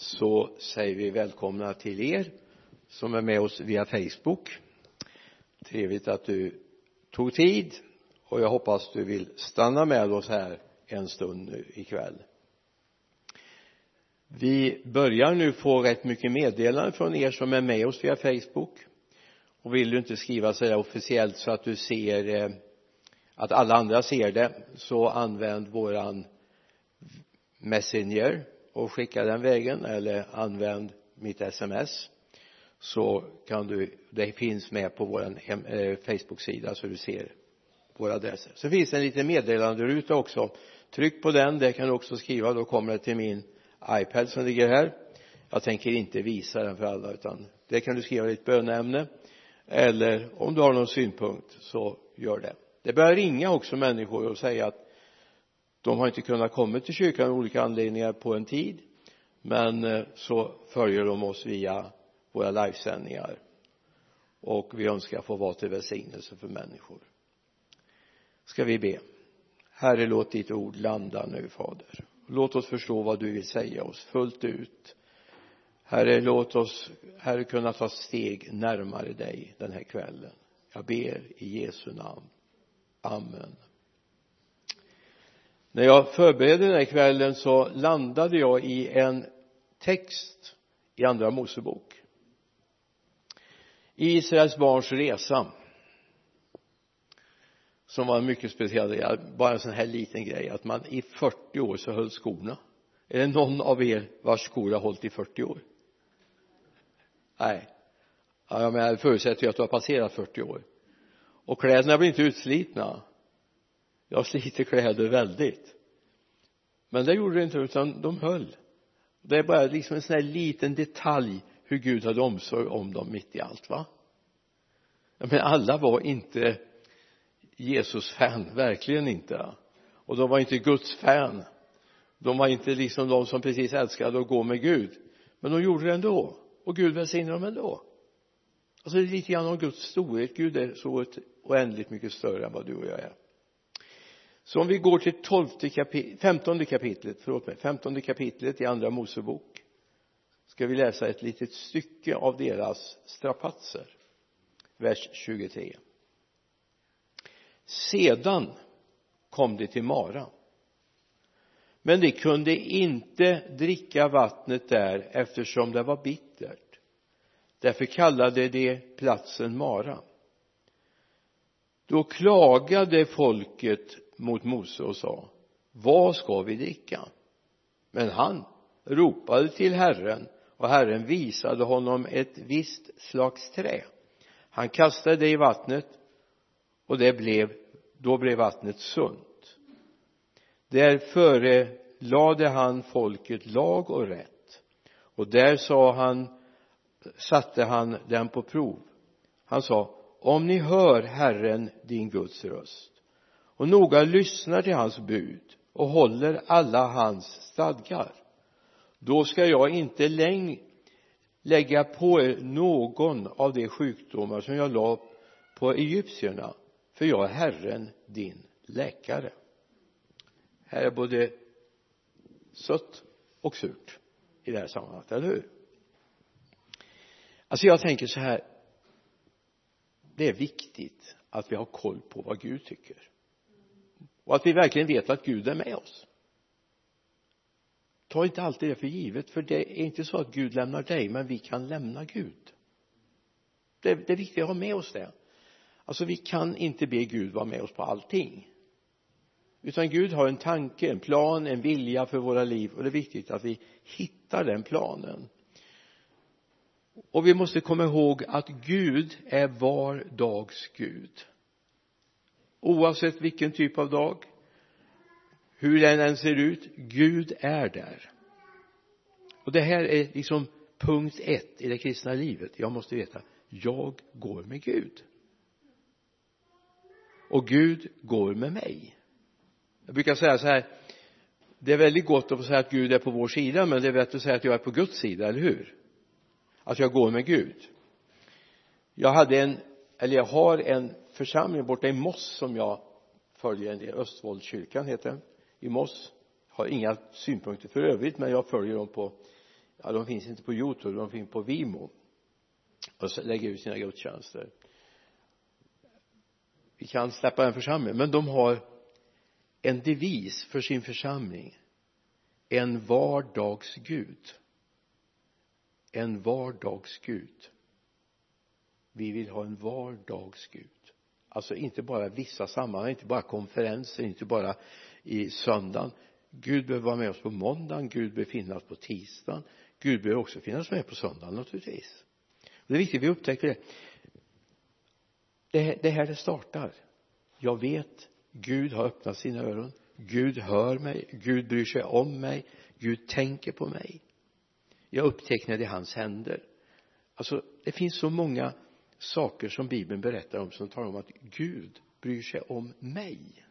så säger vi välkomna till er som är med oss via Facebook. Trevligt att du tog tid och jag hoppas du vill stanna med oss här en stund nu ikväll vi börjar nu få rätt mycket meddelanden från er som är med oss via Facebook. Och vill du inte skriva sådär officiellt så att du ser eh, att alla andra ser det så använd våran Messenger och skicka den vägen eller använd mitt sms så kan du det finns med på vår eh, Facebook-sida så du ser våra adresser. Så finns det en liten meddelanderuta också. Tryck på den det kan du också skriva. Då kommer det till min iPad som ligger här. Jag tänker inte visa den för alla utan det kan du skriva ditt bönämne eller om du har någon synpunkt så gör det. Det börjar ringa också människor och säga att de har inte kunnat komma till kyrkan av olika anledningar på en tid men eh, så följer de oss via våra livesändningar. Och vi önskar få vara till välsignelse för människor. Ska vi be? Herre låt ditt ord landa nu fader. Låt oss förstå vad du vill säga oss fullt ut. Herre låt oss herre kunna ta steg närmare dig den här kvällen. Jag ber i Jesu namn. Amen när jag förberedde den här kvällen så landade jag i en text i andra Mosebok. Israels barns resa som var en mycket speciell del, bara en sån här liten grej att man i 40 år så höll skorna. Är det någon av er vars skor har hållit i 40 år? Nej. Ja, jag menar det förutsätter ju att du har passerat 40 år. Och kläderna blir inte utslitna jag sliter kläder väldigt. Men det gjorde det inte utan de höll. Det är bara liksom en sån här liten detalj hur Gud hade omsorg om dem mitt i allt va? Men alla var inte Jesus-fan, verkligen inte. Och de var inte Guds fan de var inte liksom de som precis älskade att gå med Gud. Men de gjorde det ändå. Och Gud välsignade dem ändå. Alltså det är lite grann om Guds storhet. Gud är så oändligt mycket större än vad du och jag är så om vi går till tolfte kapit femtonde kapitlet, förlåt mig, femtonde kapitlet i andra Mosebok ska vi läsa ett litet stycke av deras strapatser vers 23 sedan kom de till Mara men de kunde inte dricka vattnet där eftersom det var bittert. Därför kallade de platsen Mara. Då klagade folket mot Mose och sa vad ska vi dricka? Men han ropade till Herren och Herren visade honom ett visst slags trä. Han kastade det i vattnet och det blev då blev vattnet sunt. Där förelade han folket lag och rätt. Och där sa han satte han den på prov. Han sa om ni hör Herren din Guds röst och noga lyssnar till hans bud och håller alla hans stadgar. Då ska jag inte längre lägga på er någon av de sjukdomar som jag la på egyptierna för jag är Herren din läkare. Här är både sött och surt i det här sammanhanget, eller hur? Alltså jag tänker så här. Det är viktigt att vi har koll på vad Gud tycker och att vi verkligen vet att Gud är med oss. Ta inte alltid det för givet för det är inte så att Gud lämnar dig men vi kan lämna Gud. Det, det är viktigt att ha med oss det. Alltså vi kan inte be Gud vara med oss på allting. Utan Gud har en tanke, en plan, en vilja för våra liv och det är viktigt att vi hittar den planen. Och vi måste komma ihåg att Gud är var dags Gud oavsett vilken typ av dag. Hur den än ser ut Gud är där. Och det här är liksom punkt ett i det kristna livet. Jag måste veta jag går med Gud. Och Gud går med mig. Jag brukar säga så här det är väldigt gott att få säga att Gud är på vår sida men det är bättre att säga att jag är på Guds sida, eller hur? Att jag går med Gud. Jag hade en eller jag har en församling borta i Moss som jag följer en del. Östfoldkyrkan heter den. I Moss. Har inga synpunkter för övrigt men jag följer dem på ja de finns inte på youtube de finns på Vimo. Och lägger ut sina gudstjänster. Vi kan släppa den församlingen men de har en devis för sin församling. En vardagsgud. En vardagsgud. Vi vill ha en vardagsgud alltså inte bara vissa sammanhang, inte bara konferenser, inte bara i söndagen. Gud behöver vara med oss på måndagen, Gud behöver finnas på tisdagen Gud behöver också finnas med på söndagen naturligtvis. Det är viktigt vi upptäcker det. Det, är här det startar. Jag vet Gud har öppnat sina öron. Gud hör mig. Gud bryr sig om mig. Gud tänker på mig. Jag upptäcker det i hans händer. Alltså det finns så många saker som bibeln berättar om som talar om att Gud bryr sig om mig.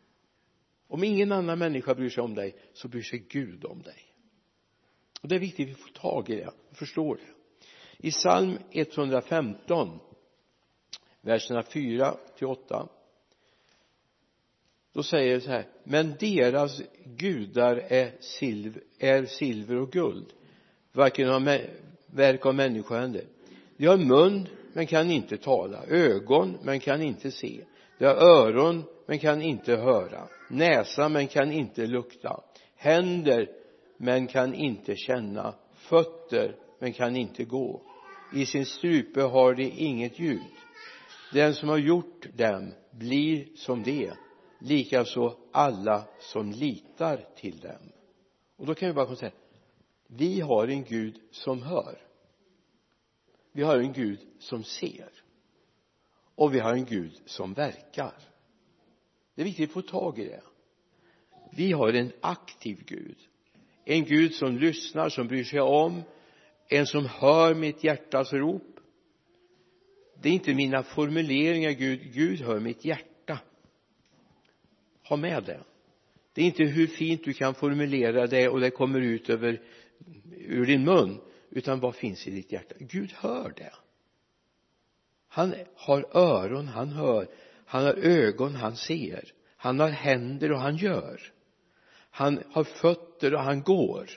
Om ingen annan människa bryr sig om dig så bryr sig Gud om dig. Och det är viktigt att vi får tag i det och förstår det. I psalm 115 verserna 4 till 8 då säger det så här men deras gudar är silver, är silver och guld. Varken av verk av människohänder. De har mun men kan inte tala. Ögon men kan inte se. De har öron men kan inte höra. Näsa men kan inte lukta. Händer men kan inte känna. Fötter men kan inte gå. I sin strupe har de inget ljud. Den som har gjort dem blir som det likaså alla som litar till dem. Och då kan vi bara konstatera vi har en Gud som hör vi har en Gud som ser. Och vi har en Gud som verkar. Det är viktigt att få tag i det. Vi har en aktiv Gud. En Gud som lyssnar, som bryr sig om. En som hör mitt hjärtas rop. Det är inte mina formuleringar Gud, Gud hör mitt hjärta. Ha med det. Det är inte hur fint du kan formulera det och det kommer ut över ur din mun utan vad finns i ditt hjärta? Gud hör det. Han har öron, han hör. Han har ögon, han ser. Han har händer och han gör. Han har fötter och han går.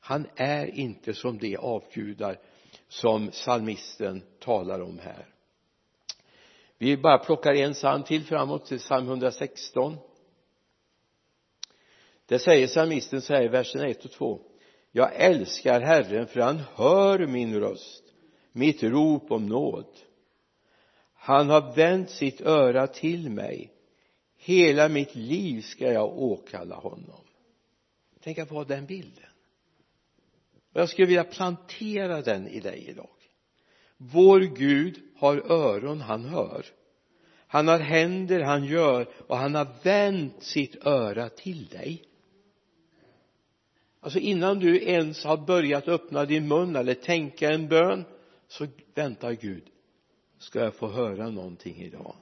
Han är inte som de avgudar som psalmisten talar om här. Vi bara plockar en psalm till framåt till psalm 116 det säger psalmisten så här i verserna 1 och 2 jag älskar Herren för han hör min röst mitt rop om nåd. Han har vänt sitt öra till mig. Hela mitt liv ska jag åkalla honom. Tänk att ha den bilden. Och jag skulle vilja plantera den i dig idag. Vår Gud har öron, han hör. Han har händer, han gör och han har vänt sitt öra till dig alltså innan du ens har börjat öppna din mun eller tänka en bön så väntar Gud. Ska jag få höra någonting idag?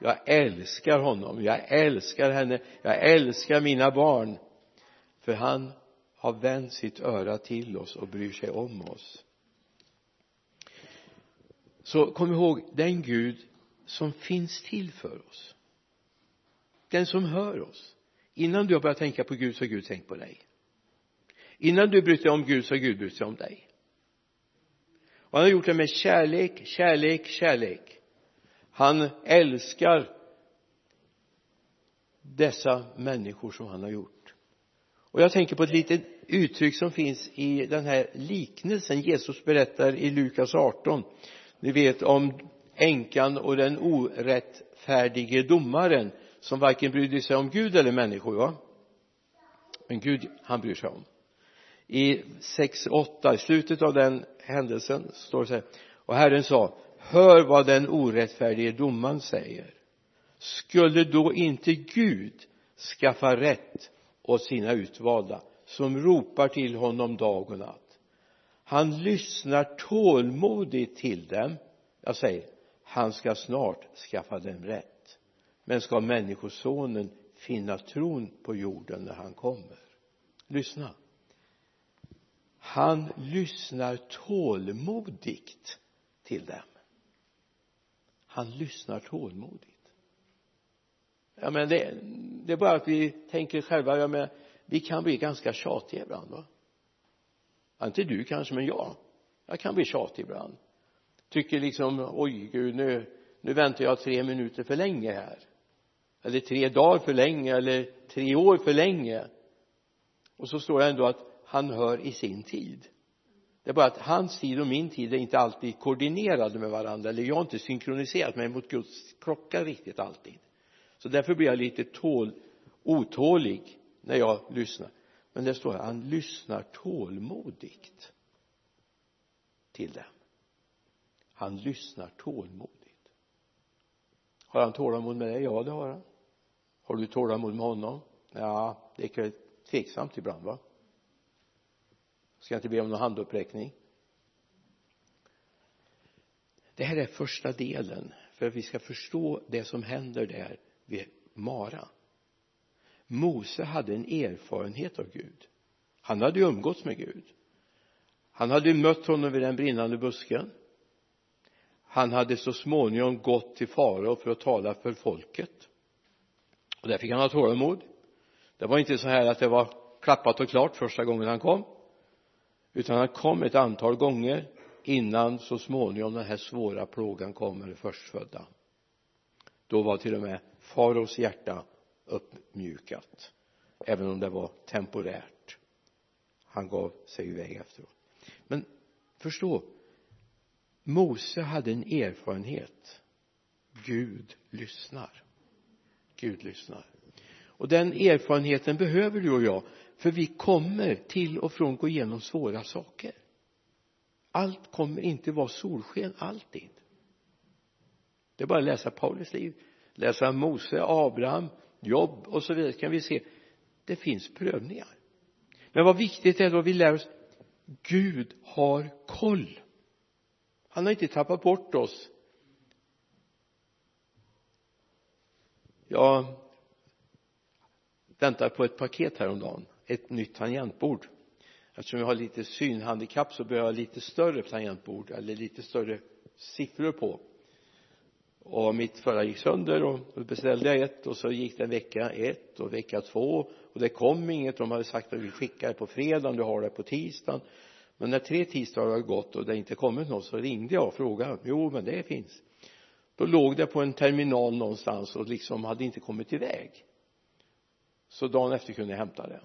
Jag älskar honom, jag älskar henne, jag älskar mina barn. För han har vänt sitt öra till oss och bryr sig om oss. Så kom ihåg den Gud som finns till för oss. Den som hör oss. Innan du har börjat tänka på Gud så har Gud tänkt på dig innan du bryr dig om Gud så har Gud brytt sig om dig. Och han har gjort det med kärlek, kärlek, kärlek. Han älskar dessa människor som han har gjort. Och jag tänker på ett litet uttryck som finns i den här liknelsen Jesus berättar i Lukas 18 ni vet om änkan och den orättfärdige domaren som varken brydde sig om Gud eller människor va? Men Gud han bryr sig om i 6.8 i slutet av den händelsen står det så här. Och Herren sa hör vad den orättfärdige domaren säger. Skulle då inte Gud skaffa rätt åt sina utvalda som ropar till honom dag och natt? Han lyssnar tålmodigt till dem. Jag säger han ska snart skaffa dem rätt. Men ska människosonen finna tron på jorden när han kommer? Lyssna han lyssnar tålmodigt till dem. Han lyssnar tålmodigt. Ja men det, det är bara att vi tänker själva ja men vi kan bli ganska tjatiga ibland va? Ja, inte du kanske men jag. Jag kan bli tjatig ibland. Tycker liksom oj gud nu nu väntar jag tre minuter för länge här. Eller tre dagar för länge eller tre år för länge. Och så står det ändå att han hör i sin tid. Det är bara att hans tid och min tid är inte alltid koordinerade med varandra eller jag har inte synkroniserat mig mot Guds klocka riktigt alltid. Så därför blir jag lite tål, otålig när jag lyssnar. Men det står här han lyssnar tålmodigt till dem. Han lyssnar tålmodigt. Har han tålamod med dig? Ja det har han. Har du tålamod med honom? Ja det är tveksamt ibland va? Ska jag inte be om någon handuppräckning? Det här är första delen för att vi ska förstå det som händer där vid Mara. Mose hade en erfarenhet av Gud. Han hade ju umgåtts med Gud. Han hade mött honom vid den brinnande busken. Han hade så småningom gått till farao för att tala för folket. Och där fick han ha tålamod. Det var inte så här att det var klappat och klart första gången han kom utan han kom ett antal gånger innan så småningom den här svåra plågan kom med det förstfödda. Då var till och med faraos hjärta uppmjukat även om det var temporärt. Han gav sig iväg efteråt. Men förstå Mose hade en erfarenhet. Gud lyssnar. Gud lyssnar. Och den erfarenheten behöver du och jag för vi kommer till och från gå igenom svåra saker. Allt kommer inte vara solsken alltid. Det är bara att läsa Paulus liv läsa Mose, Abraham, Jobb och så vidare. Kan vi se det finns prövningar. Men vad viktigt är då vi lär oss Gud har koll. Han har inte tappat bort oss. Jag väntar på ett paket häromdagen ett nytt tangentbord. Eftersom jag har lite synhandikapp så behöver jag lite större tangentbord eller lite större siffror på. Och mitt förra gick sönder och då beställde jag ett och så gick det en vecka ett och vecka två. Och det kom inget. De hade sagt att vi skickar det på fredagen du har det på tisdagen. Men när tre tisdagar har gått och det inte kommit något så ringde jag och frågade. Jo men det finns. Då låg det på en terminal någonstans och liksom hade inte kommit iväg. Så dagen efter kunde jag hämta det.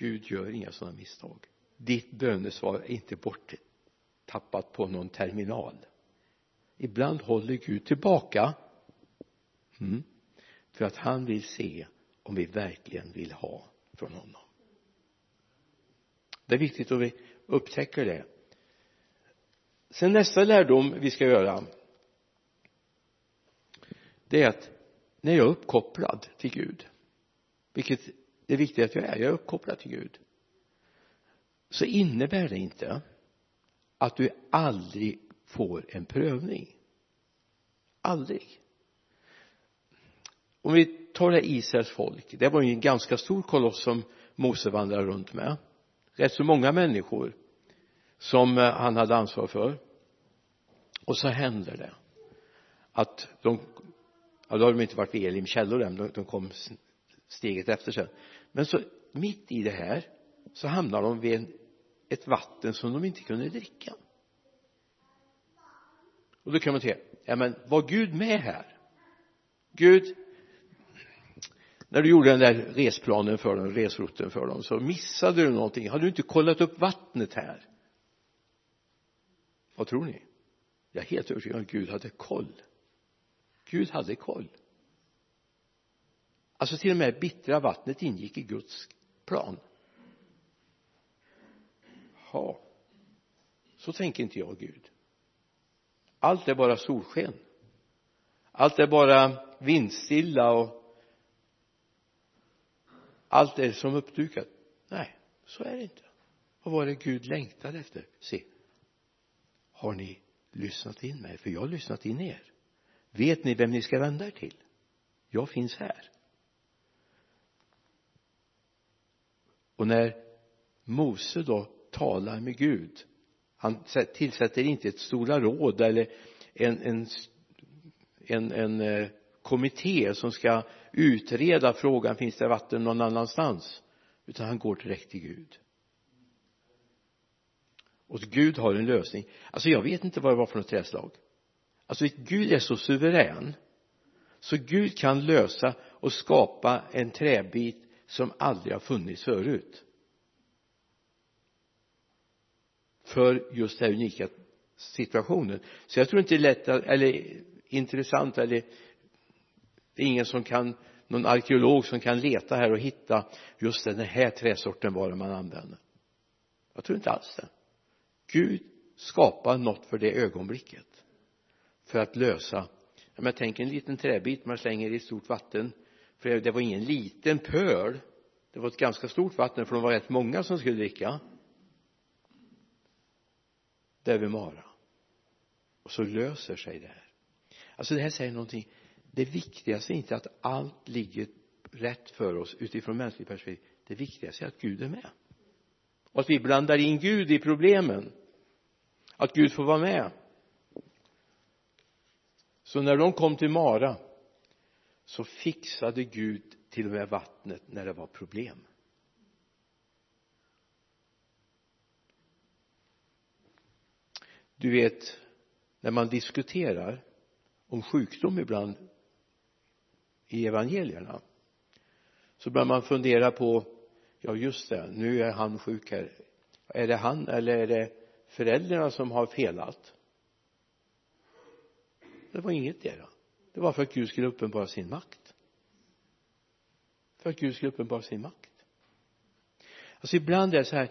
Gud gör inga sådana misstag. Ditt bönesvar är inte borttappat på någon terminal. Ibland håller Gud tillbaka mm, för att han vill se om vi verkligen vill ha från honom. Det är viktigt att vi upptäcker det. Sen nästa lärdom vi ska göra det är att när jag är uppkopplad till Gud vilket det är viktigt att jag är, jag är uppkopplad till Gud. Så innebär det inte att du aldrig får en prövning. Aldrig. Om vi tar det Israels folk det var ju en ganska stor koloss som Mose vandrade runt med. Rätt så många människor som eh, han hade ansvar för. Och så händer det att de ja då har de inte varit vid Elim källor än de, de kom steget efter sen men så mitt i det här så hamnar de vid en, ett vatten som de inte kunde dricka. Och då kan man säga ja men var Gud med här? Gud när du gjorde den där resplanen för dem, resrutten för dem så missade du någonting. Hade du inte kollat upp vattnet här? Vad tror ni? Jag är helt övertygad om att Gud hade koll. Gud hade koll alltså till och med bittra vattnet ingick i Guds plan. Ja så tänker inte jag Gud. Allt är bara solsken. Allt är bara vindstilla och allt är som uppdukat. Nej så är det inte. Vad var det Gud längtade efter? Se. Har ni lyssnat in mig? För jag har lyssnat in er. Vet ni vem ni ska vända er till? Jag finns här. Och när Mose då talar med Gud han tillsätter inte ett stora råd eller en, en, en, en eh, kommitté som ska utreda frågan finns det vatten någon annanstans? Utan han går direkt till Gud. Och Gud har en lösning. Alltså jag vet inte vad det var för något träslag alltså Gud är så suverän så Gud kan lösa och skapa en träbit som aldrig har funnits förut. För just den här unika situationen. Så jag tror inte det är lätt att, eller intressant eller det är ingen som kan någon arkeolog som kan leta här och hitta just den här träsorten var man använder. Jag tror inte alls det. Gud skapar något för det ögonblicket. För att lösa men tänk en liten träbit man slänger i ett stort vatten för det var ingen liten pöl. Det var ett ganska stort vatten för de var rätt många som skulle dricka. Där vid Mara. Och så löser sig det här. Alltså det här säger någonting. Det viktigaste är inte att allt ligger rätt för oss utifrån mänskligt perspektiv. Det viktigaste är att Gud är med. Och att vi blandar in Gud i problemen. Att Gud får vara med. Så när de kom till Mara så fixade Gud till och med vattnet när det var problem. Du vet när man diskuterar om sjukdom ibland i evangelierna så börjar man fundera på ja just det nu är han sjuk här. Är det han eller är det föräldrarna som har felat? Det var inget det var för att Gud skulle uppenbara sin makt. För att Gud skulle uppenbara sin makt. Alltså ibland är det så här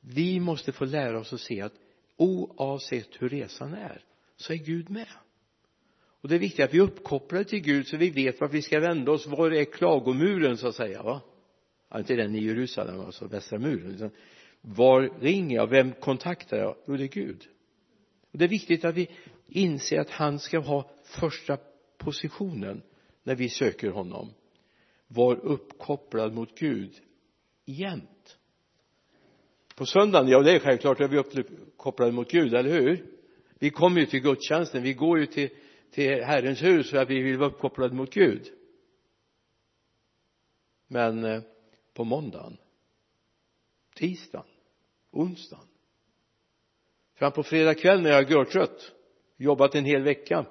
vi måste få lära oss att se att oavsett hur resan är så är Gud med. Och det är viktigt att vi är uppkopplade till Gud så vi vet vart vi ska vända oss var är klagomuren så att säga va? Ja, inte den i Jerusalem alltså västra muren utan var ringer jag? Vem kontaktar jag? Jo det är Gud. Och det är viktigt att vi inser att han ska ha första positionen när vi söker honom var uppkopplad mot Gud jämt. På söndagen, ja det är självklart att vi är uppkopplade mot Gud, eller hur? Vi kommer ju till gudstjänsten, vi går ju till, till Herrens hus för att vi vill vara uppkopplade mot Gud. Men eh, på måndagen tisdagen onsdagen fram på fredag kväll när jag är görtrött jobbat en hel vecka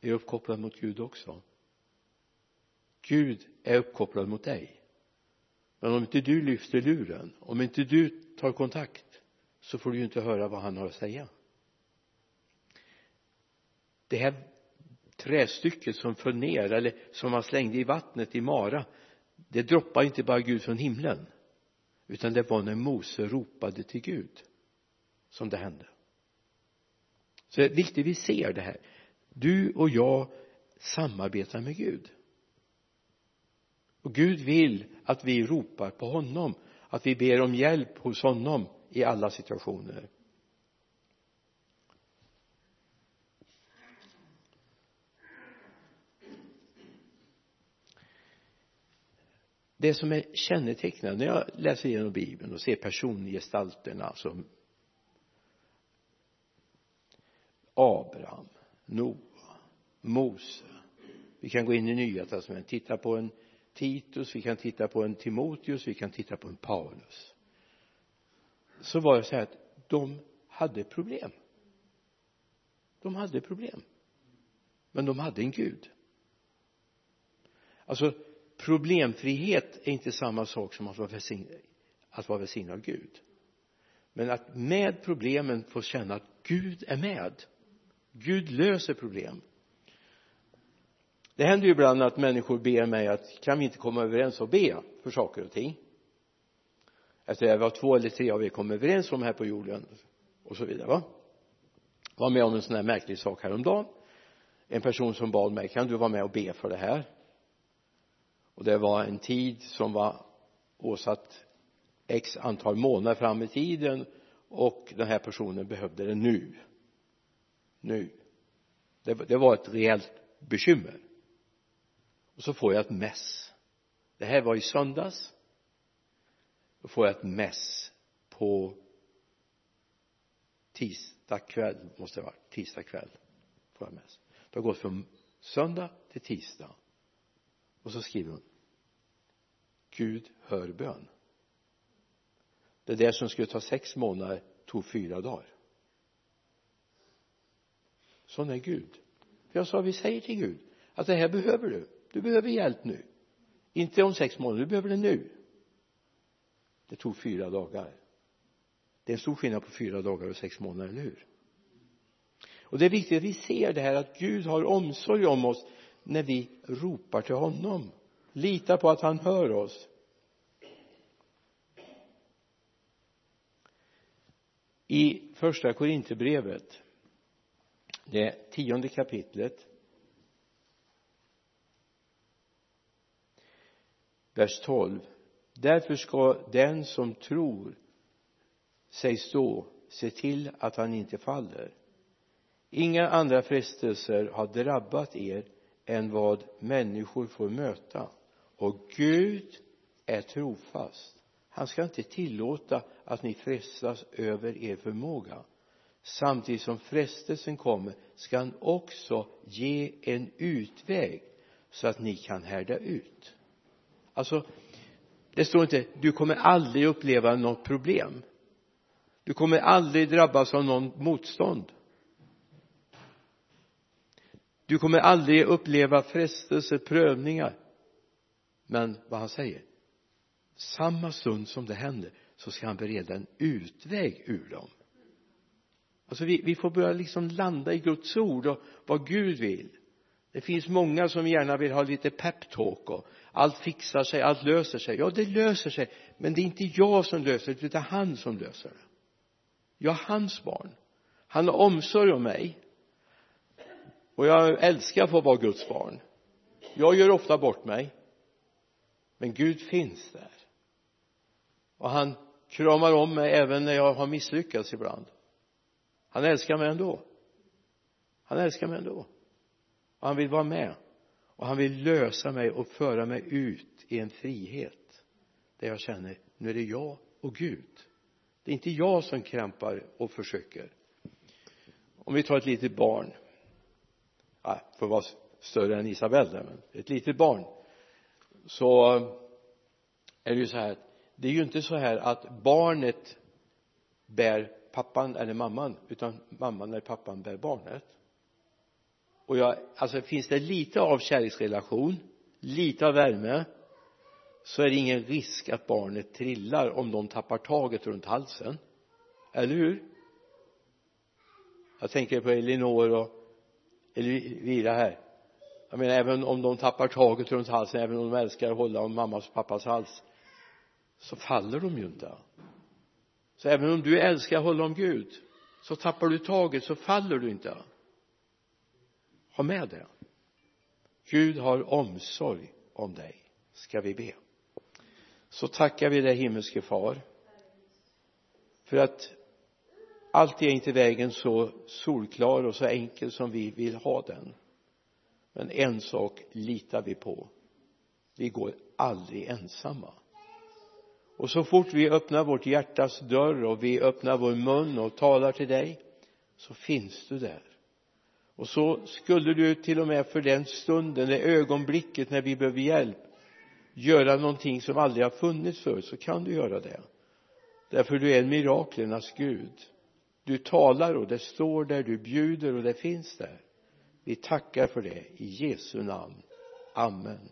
är uppkopplad mot Gud också. Gud är uppkopplad mot dig. Men om inte du lyfter luren om inte du tar kontakt så får du ju inte höra vad han har att säga. Det här trästycket som föll ner eller som man slängde i vattnet i Mara det droppade inte bara Gud från himlen utan det var när Mose ropade till Gud som det hände. Så det är viktigt vi ser det här du och jag samarbetar med Gud. Och Gud vill att vi ropar på honom att vi ber om hjälp hos honom i alla situationer. Det som är kännetecknande när jag läser igenom bibeln och ser persongestalterna som Abraham, Noa, Mose. Vi kan gå in i nya testamentet. Titta på en Titus, vi kan titta på en Timoteus, vi kan titta på en Paulus. Så var det så här att de hade problem. De hade problem. Men de hade en Gud. Alltså problemfrihet är inte samma sak som att vara välsignad, att vara välsignad av Gud. Men att med problemen få känna att Gud är med Gud löser problem. Det händer ju ibland att människor ber mig att kan vi inte komma överens och be för saker och ting? Efter det var två eller tre av er kom överens om här på jorden? och så vidare va? Var med om en sån här märklig sak häromdagen. En person som bad mig kan du vara med och be för det här? Och det var en tid som var åsatt x antal månader fram i tiden och den här personen behövde det nu nu. Det, det var ett rejält bekymmer. Och så får jag ett mess. Det här var i söndags. Då får jag ett mess på tisdag kväll måste det vara. Tisdag kväll får jag mess. Det har gått från söndag till tisdag. Och så skriver hon Gud hör bön. Det där som skulle ta sex månader tog fyra dagar sån är Gud. Jag sa vi säger till Gud att det här behöver du. Du behöver hjälp nu. Inte om sex månader, du behöver det nu. Det tog fyra dagar. Det är en stor skillnad på fyra dagar och sex månader, eller hur? Och det är viktigt att vi ser det här att Gud har omsorg om oss när vi ropar till honom. Litar på att han hör oss. I första Korinthierbrevet det tionde kapitlet. Vers 12 därför ska den som tror sig stå se till att han inte faller. Inga andra frestelser har drabbat er än vad människor får möta. Och Gud är trofast. Han ska inte tillåta att ni frestas över er förmåga samtidigt som frestelsen kommer ska han också ge en utväg så att ni kan härda ut. Alltså det står inte du kommer aldrig uppleva något problem. Du kommer aldrig drabbas av någon motstånd. Du kommer aldrig uppleva frestelser, prövningar. Men vad han säger samma stund som det händer så ska han bereda en utväg ur dem alltså vi, vi får börja liksom landa i Guds ord och vad Gud vill. Det finns många som gärna vill ha lite peptalk och allt fixar sig, allt löser sig. Ja det löser sig. Men det är inte jag som löser det utan han som löser det. Jag är hans barn. Han har omsorg om mig. Och jag älskar att få vara Guds barn. Jag gör ofta bort mig. Men Gud finns där. Och han kramar om mig även när jag har misslyckats ibland han älskar mig ändå. Han älskar mig ändå. Och han vill vara med. Och han vill lösa mig och föra mig ut i en frihet där jag känner nu är det jag och Gud. Det är inte jag som krampar och försöker. Om vi tar ett litet barn. Ja, får vara större än Isabelle där men ett litet barn. Så är det ju så här det är ju inte så här att barnet bär pappan eller mamman utan mamman eller pappan bär barnet. Och jag, alltså finns det lite av kärleksrelation lite av värme så är det ingen risk att barnet trillar om de tappar taget runt halsen. Eller hur? Jag tänker på Elinor och Elvira här. Jag menar även om de tappar taget runt halsen även om de älskar att hålla om mammas och pappas hals så faller de ju inte så även om du älskar att hålla om Gud så tappar du taget så faller du inte. Ha med det. Gud har omsorg om dig ska vi be. Så tackar vi dig himmelske far för att alltid är inte vägen så solklar och så enkel som vi vill ha den. Men en sak litar vi på. Vi går aldrig ensamma och så fort vi öppnar vårt hjärtas dörr och vi öppnar vår mun och talar till dig så finns du där. Och så skulle du till och med för den stunden, det ögonblicket när vi behöver hjälp göra någonting som aldrig har funnits förut så kan du göra det. Därför du är en miraklernas Gud. Du talar och det står där, du bjuder och det finns där. Vi tackar för det i Jesu namn. Amen.